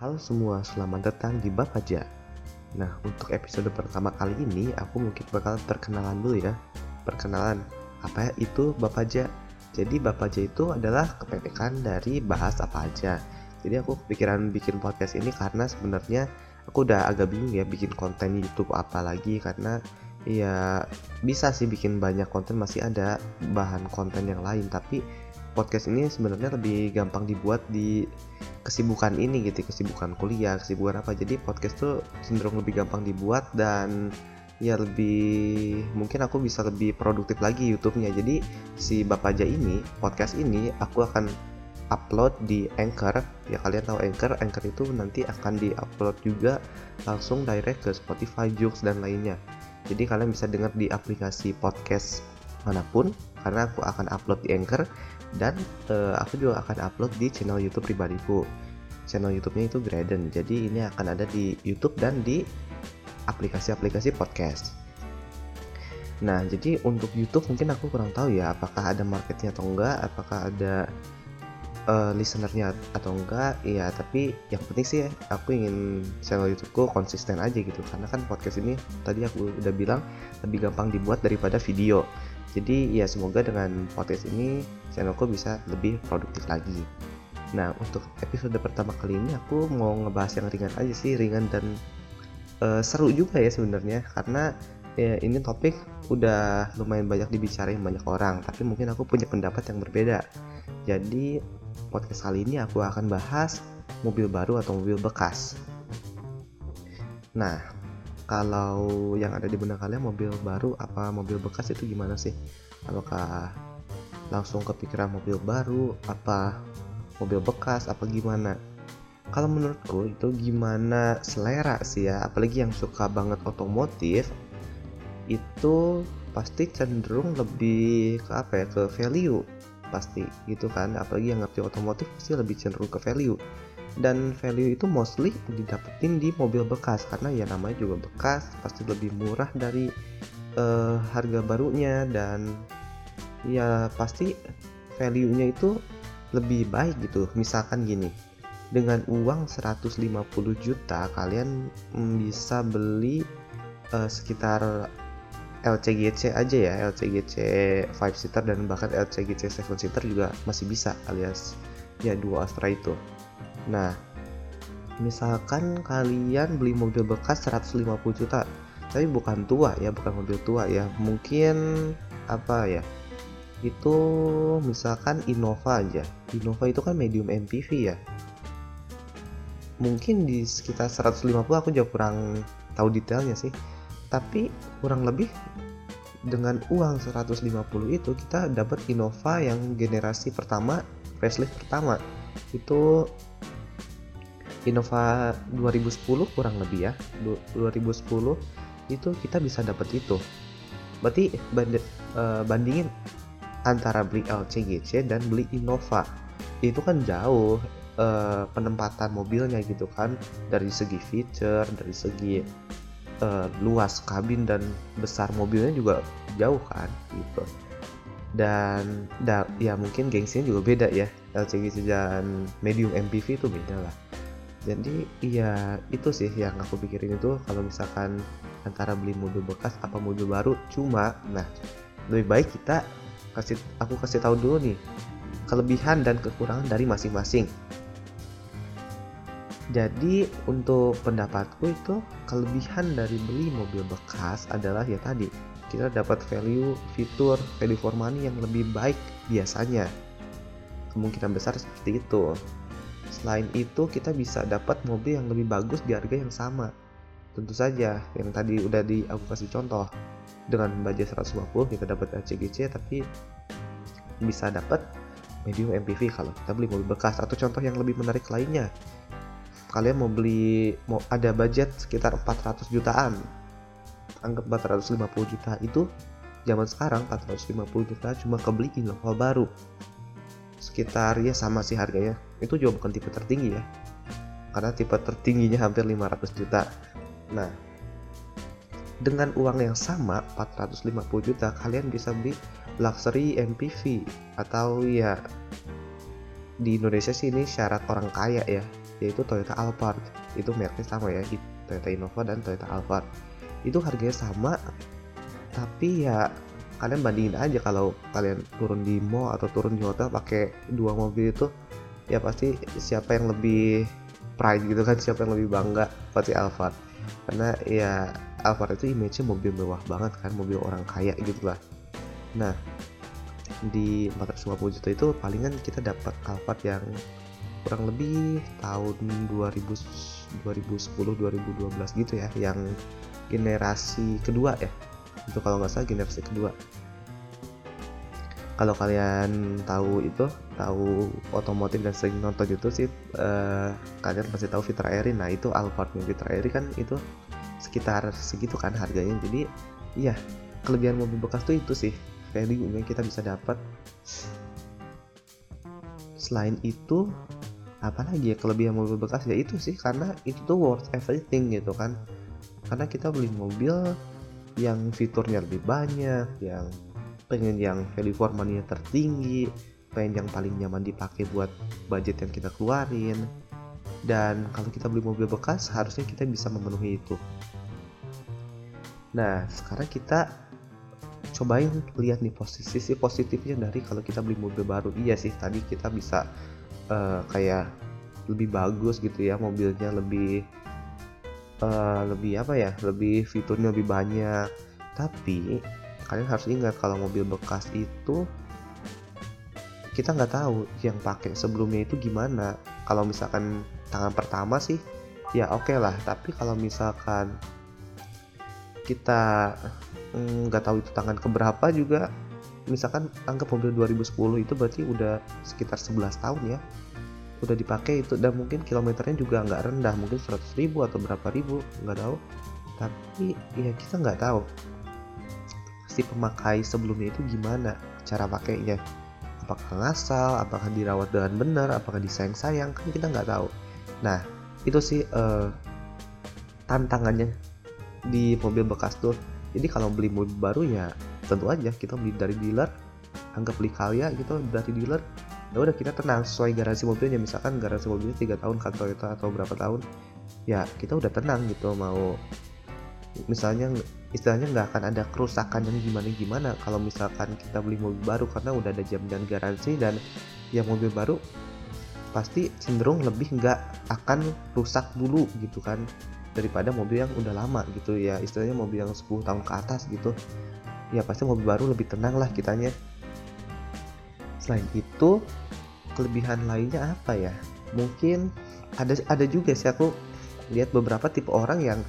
Halo semua, selamat datang di Bapaja. Nah, untuk episode pertama kali ini, aku mungkin bakal perkenalan dulu ya. Perkenalan, apa itu Bapaja? Jadi Bapaja itu adalah kependekan dari bahas apa aja. Jadi aku kepikiran bikin podcast ini karena sebenarnya aku udah agak bingung ya bikin konten YouTube apa lagi karena ya bisa sih bikin banyak konten masih ada bahan konten yang lain tapi podcast ini sebenarnya lebih gampang dibuat di kesibukan ini gitu kesibukan kuliah kesibukan apa. Jadi podcast tuh cenderung lebih gampang dibuat dan ya lebih mungkin aku bisa lebih produktif lagi YouTube-nya. Jadi si Bapaja ini podcast ini aku akan upload di Anchor. Ya kalian tahu Anchor? Anchor itu nanti akan di-upload juga langsung direct ke Spotify Joox dan lainnya. Jadi kalian bisa dengar di aplikasi podcast mana pun karena aku akan upload di Anchor dan uh, aku juga akan upload di channel YouTube pribadiku. Channel YouTube-nya itu Graden. Jadi ini akan ada di YouTube dan di aplikasi-aplikasi podcast. Nah, jadi untuk YouTube mungkin aku kurang tahu ya apakah ada marketnya atau enggak, apakah ada uh, listenernya atau enggak ya tapi yang penting sih aku ingin channel YouTubeku konsisten aja gitu karena kan podcast ini tadi aku udah bilang lebih gampang dibuat daripada video jadi ya semoga dengan podcast ini channelku bisa lebih produktif lagi. Nah untuk episode pertama kali ini aku mau ngebahas yang ringan aja sih ringan dan uh, seru juga ya sebenarnya. Karena ya ini topik udah lumayan banyak dibicarain banyak orang tapi mungkin aku punya pendapat yang berbeda. Jadi podcast kali ini aku akan bahas mobil baru atau mobil bekas. Nah kalau yang ada di benak kalian mobil baru apa mobil bekas itu gimana sih? Apakah langsung kepikiran mobil baru? Apa mobil bekas? Apa gimana? Kalau menurutku itu gimana selera sih ya apalagi yang suka banget otomotif itu pasti cenderung lebih ke apa ya ke value pasti gitu kan. Apalagi yang ngerti otomotif pasti lebih cenderung ke value. Dan value itu mostly didapetin di mobil bekas karena ya namanya juga bekas pasti lebih murah dari uh, harga barunya. Dan ya pasti value-nya itu lebih baik gitu. Misalkan gini dengan uang 150 juta kalian mm, bisa beli uh, sekitar LCGC aja ya LCGC 5 seater dan bahkan LCGC 7 seater juga masih bisa alias ya dua Astra itu. Nah misalkan kalian beli mobil bekas 150 juta tapi bukan tua ya bukan mobil tua ya mungkin apa ya itu misalkan Innova aja. Innova itu kan medium MPV ya. Mungkin di sekitar 150 aku juga kurang tahu detailnya sih tapi kurang lebih dengan uang 150 itu kita dapat Innova yang generasi pertama facelift pertama. Itu Innova 2010 kurang lebih ya. 2010 itu kita bisa dapat itu. Berarti band, uh, bandingin antara beli LCGC dan beli Innova. Itu kan jauh uh, penempatan mobilnya gitu kan. Dari segi feature dari segi uh, luas kabin dan besar mobilnya juga jauh kan gitu. Dan da, ya mungkin gengsinya juga beda ya. LCGC dan medium MPV itu beda lah. Jadi ya itu sih yang aku pikirin itu kalau misalkan antara beli mobil bekas apa mobil baru. Cuma nah lebih baik kita kasih aku kasih tahu dulu nih kelebihan dan kekurangan dari masing-masing jadi untuk pendapatku itu kelebihan dari beli mobil bekas adalah ya tadi kita dapat value fitur value for money yang lebih baik biasanya. Kemungkinan besar seperti itu. Selain itu kita bisa dapat mobil yang lebih bagus di harga yang sama. Tentu saja yang tadi udah di aku kasih contoh dengan budget 150 kita dapat LCGC tapi bisa dapat medium MPV kalau kita beli mobil bekas atau contoh yang lebih menarik lainnya kalian mau beli mau ada budget sekitar 400 jutaan anggap 450 juta itu zaman sekarang 450 juta cuma kebeli Innova baru. Sekitar ya sama sih harganya. Itu juga bukan tipe tertinggi ya. Karena tipe tertingginya hampir 500 juta. Nah dengan uang yang sama 450 juta kalian bisa beli luxury MPV atau ya di Indonesia sih ini syarat orang kaya ya yaitu Toyota Alphard. Itu mereknya sama ya Toyota Innova dan Toyota Alphard. Itu harganya sama tapi ya kalian bandingin aja kalau kalian turun di mall atau turun di hotel pakai dua mobil itu ya pasti siapa yang lebih pride gitu kan siapa yang lebih bangga pasti Alphard. Karena ya Alphard itu image-nya mobil mewah banget kan mobil orang kaya gitu lah. Nah di 450 juta itu palingan kita dapat Alphard yang kurang lebih tahun 2000 2010 2012 gitu ya yang generasi kedua ya. Itu kalau nggak salah generasi kedua. Kalau kalian tahu itu tahu otomotif dan sering nonton itu sih uh, kalian pasti tahu Fitra Eri. Nah itu Alphard Fitra Eri kan itu sekitar segitu kan harganya. Jadi iya kelebihan mobil bekas tuh itu sih value yang kita bisa dapat. Selain itu apalagi ya kelebihan mobil bekas ya itu sih karena itu tuh worth everything gitu kan. Karena kita beli mobil yang fiturnya lebih banyak yang pengen yang value for tertinggi pengen yang paling nyaman dipakai buat budget yang kita keluarin. Dan kalau kita beli mobil bekas harusnya kita bisa memenuhi itu. Nah sekarang kita cobain lihat nih posisi sisi positifnya dari kalau kita beli mobil baru. Iya sih tadi kita bisa uh, kayak lebih bagus gitu ya mobilnya lebih uh, lebih apa ya lebih fiturnya lebih banyak. Tapi kalian harus ingat kalau mobil bekas itu kita nggak tahu yang pakai sebelumnya itu gimana. Kalau misalkan tangan pertama sih ya oke okay lah. Tapi kalau misalkan kita mm, nggak mm, tahu itu tangan keberapa juga misalkan anggap mobil 2010 itu berarti udah sekitar 11 tahun ya udah dipakai itu dan mungkin kilometernya juga nggak rendah mungkin 100 ribu atau berapa ribu nggak tahu. Tapi ya kita nggak tahu si pemakai sebelumnya itu gimana cara pakainya. Apakah ngasal apakah dirawat dengan benar apakah disayang-sayang kan kita nggak tahu. Nah itu sih uh, tantangannya di mobil bekas tuh. Jadi kalau beli mobil baru ya tentu aja kita beli dari dealer anggap beli kaya gitu dari dealer ya udah kita tenang sesuai garansi mobilnya. Misalkan garansi mobilnya tiga tahun kan Toyota atau berapa tahun ya kita udah tenang gitu mau misalnya istilahnya nggak akan ada kerusakan yang gimana gimana kalau misalkan kita beli mobil baru karena udah ada jaminan garansi dan ya mobil baru pasti cenderung lebih nggak akan rusak dulu gitu kan daripada mobil yang udah lama gitu. Ya istilahnya mobil yang 10 tahun ke atas gitu ya pasti mobil baru lebih tenang lah kitanya. Selain itu kelebihan lainnya apa ya? Mungkin ada ada juga sih aku lihat beberapa tipe orang yang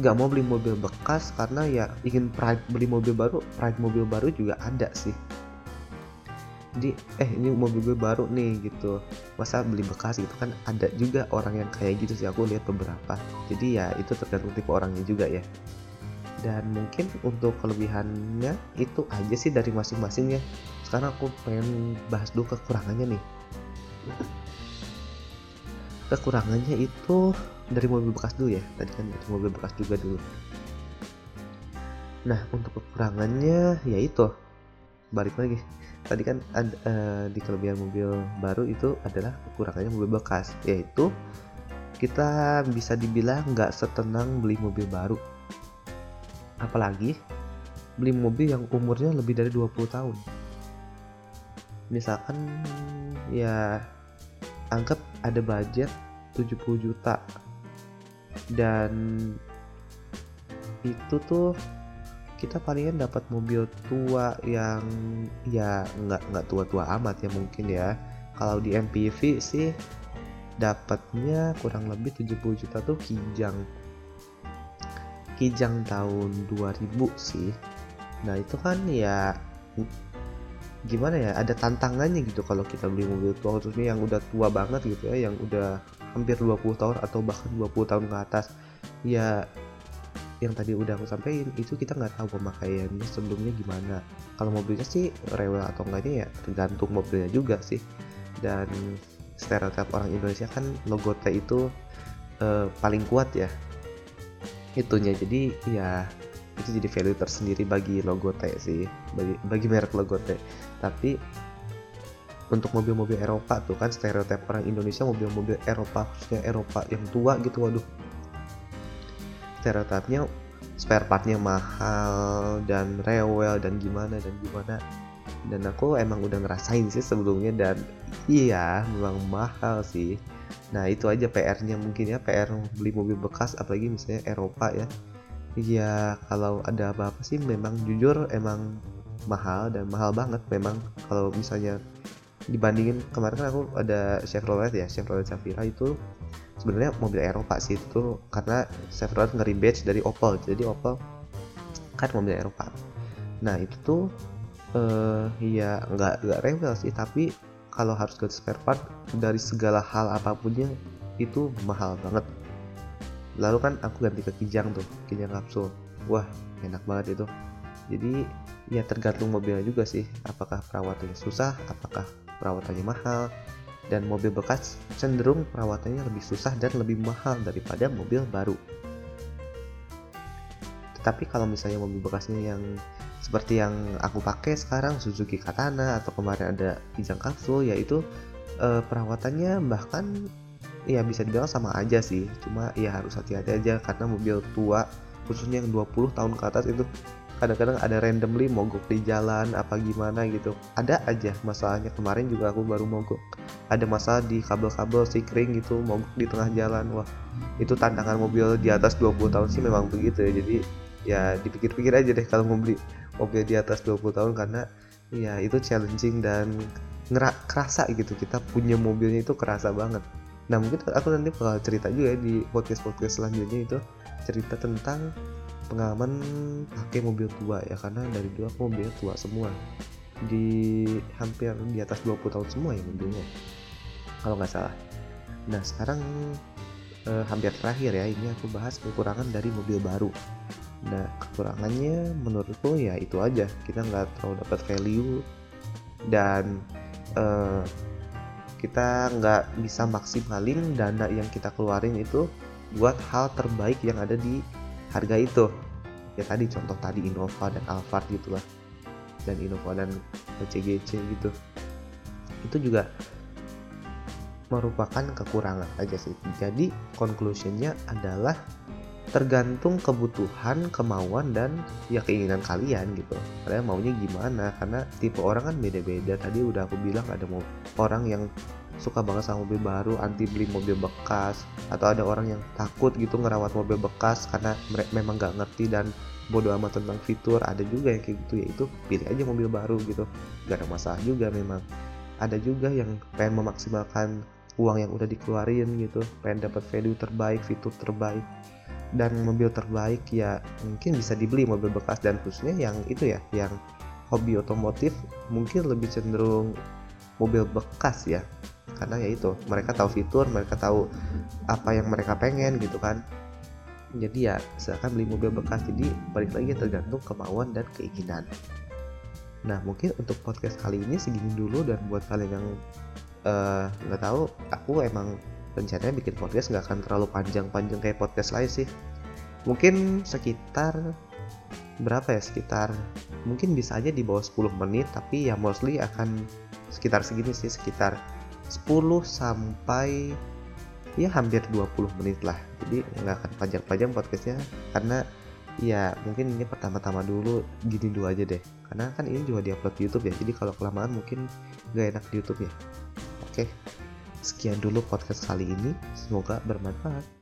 nggak mau beli mobil bekas karena ya ingin pride beli mobil baru pride mobil baru juga ada sih. Jadi eh ini mobil gue baru nih gitu. Masa beli bekas? gitu kan ada juga orang yang kayak gitu sih aku lihat beberapa. Jadi ya itu tergantung tipe orangnya juga ya dan mungkin untuk kelebihannya itu aja sih dari masing-masing ya sekarang aku pengen bahas dulu kekurangannya nih. Kekurangannya itu dari mobil bekas dulu ya. Tadi kan dari mobil bekas juga dulu. Nah untuk kekurangannya ya itu. Balik lagi. Tadi kan ada, uh, di kelebihan mobil baru itu adalah kekurangannya mobil bekas. Yaitu kita bisa dibilang nggak setenang beli mobil baru apalagi beli mobil yang umurnya lebih dari 20 tahun. Misalkan ya anggap ada budget 70 juta. Dan itu tuh kita palingan dapat mobil tua yang ya nggak nggak tua-tua amat ya mungkin ya. Kalau di MPV sih dapatnya kurang lebih 70 juta tuh kijang Kijang tahun 2000 sih. Nah itu kan ya gimana ya ada tantangannya gitu kalau kita beli mobil tua khususnya yang udah tua banget gitu ya yang udah hampir 20 tahun atau bahkan 20 tahun ke atas. Ya yang tadi udah aku sampaikan itu kita nggak tahu pemakaiannya sebelumnya gimana. Kalau mobilnya sih rewel atau enggaknya ya tergantung mobilnya juga sih. Dan stereotip orang Indonesia kan logo T itu uh, paling kuat ya itunya. Jadi ya itu jadi value tersendiri bagi logo T sih. Bagi bagi merek logo T. Tapi untuk mobil-mobil Eropa tuh kan stereotip orang Indonesia mobil-mobil Eropa khususnya Eropa yang tua gitu waduh. Stereotipnya spare partnya mahal dan rewel dan gimana dan gimana dan aku emang udah ngerasain sih sebelumnya dan iya memang mahal sih. Nah itu aja PR-nya mungkin ya PR beli mobil bekas apalagi misalnya Eropa ya. Iya kalau ada apa-apa sih memang jujur emang mahal dan mahal banget. Memang kalau misalnya dibandingin kemarin kan aku ada Chevrolet ya Chevrolet Zafira itu sebenarnya mobil Eropa sih itu karena Chevrolet badge dari Opel. Jadi Opel kan mobil Eropa. Nah itu tuh uh, ya nggak nggak rewel sih tapi kalau harus ganti spare part dari segala hal apapunnya itu mahal banget. Lalu kan aku ganti ke kijang tuh kijang kapsul. Wah enak banget itu. Jadi ya tergantung mobilnya juga sih apakah perawatannya susah apakah perawatannya mahal. Dan mobil bekas cenderung perawatannya lebih susah dan lebih mahal daripada mobil baru. Tetapi kalau misalnya mobil bekasnya yang seperti yang aku pakai sekarang Suzuki Katana atau kemarin ada Kijang Kapsul yaitu eh, perawatannya bahkan ya bisa dibilang sama aja sih. Cuma ya harus hati-hati aja karena mobil tua khususnya yang 20 tahun ke atas itu kadang-kadang ada randomly mogok di jalan apa gimana gitu. Ada aja masalahnya. Kemarin juga aku baru mogok. Ada masalah di kabel-kabel kering gitu mogok di tengah jalan. Wah itu tantangan mobil di atas 20 tahun sih memang begitu ya. Jadi ya dipikir-pikir aja deh kalau mau beli mobil di atas 20 tahun karena ya itu challenging dan ngerak kerasa gitu. Kita punya mobilnya itu kerasa banget. Nah mungkin aku nanti bakal cerita juga ya di podcast podcast selanjutnya itu cerita tentang pengalaman pakai mobil tua ya. Karena dari aku mobil tua semua. Di hampir di atas 20 tahun semua ya mobilnya kalau nggak salah. Nah sekarang eh, hampir terakhir ya ini aku bahas kekurangan dari mobil baru. Nah kekurangannya menurutku ya itu aja. Kita nggak terlalu dapat value. Dan eh, kita nggak bisa maksimalin dana yang kita keluarin itu buat hal terbaik yang ada di harga itu. Ya tadi contoh tadi Innova dan Alphard gitulah dan Innova dan CGC gitu. Itu juga merupakan kekurangan aja sih. Jadi conclusionnya adalah tergantung kebutuhan, kemauan dan ya keinginan kalian gitu. Kalian maunya gimana? Karena tipe orang kan beda-beda. Tadi udah aku bilang ada mau orang yang suka banget sama mobil baru anti beli mobil bekas atau ada orang yang takut gitu ngerawat mobil bekas karena memang nggak ngerti dan bodoh amat tentang fitur ada juga yang kayak gitu ya itu pilih aja mobil baru gitu gak ada masalah juga memang ada juga yang pengen memaksimalkan uang yang udah dikeluarin gitu pengen dapat value terbaik fitur terbaik dan mobil terbaik ya mungkin bisa dibeli mobil bekas dan khususnya yang itu ya yang hobi otomotif mungkin lebih cenderung mobil bekas ya. Karena ya itu mereka tahu fitur mereka tahu apa yang mereka pengen gitu kan. Jadi ya silakan beli mobil bekas. Jadi balik lagi tergantung kemauan dan keinginan. Nah mungkin untuk podcast kali ini segini dulu. Dan buat kalian yang eh, nggak uh, tahu aku emang rencananya bikin podcast nggak akan terlalu panjang-panjang kayak podcast lain sih. Mungkin sekitar berapa ya sekitar mungkin bisa aja di bawah 10 menit tapi ya mostly akan sekitar segini sih sekitar 10 sampai ya hampir 20 menit lah. Jadi nggak akan panjang-panjang podcastnya karena ya mungkin ini pertama-tama dulu gini dulu aja deh. Karena kan ini juga diupload di YouTube ya jadi kalau kelamaan mungkin nggak enak di YouTube ya. Oke sekian dulu podcast kali ini. Semoga bermanfaat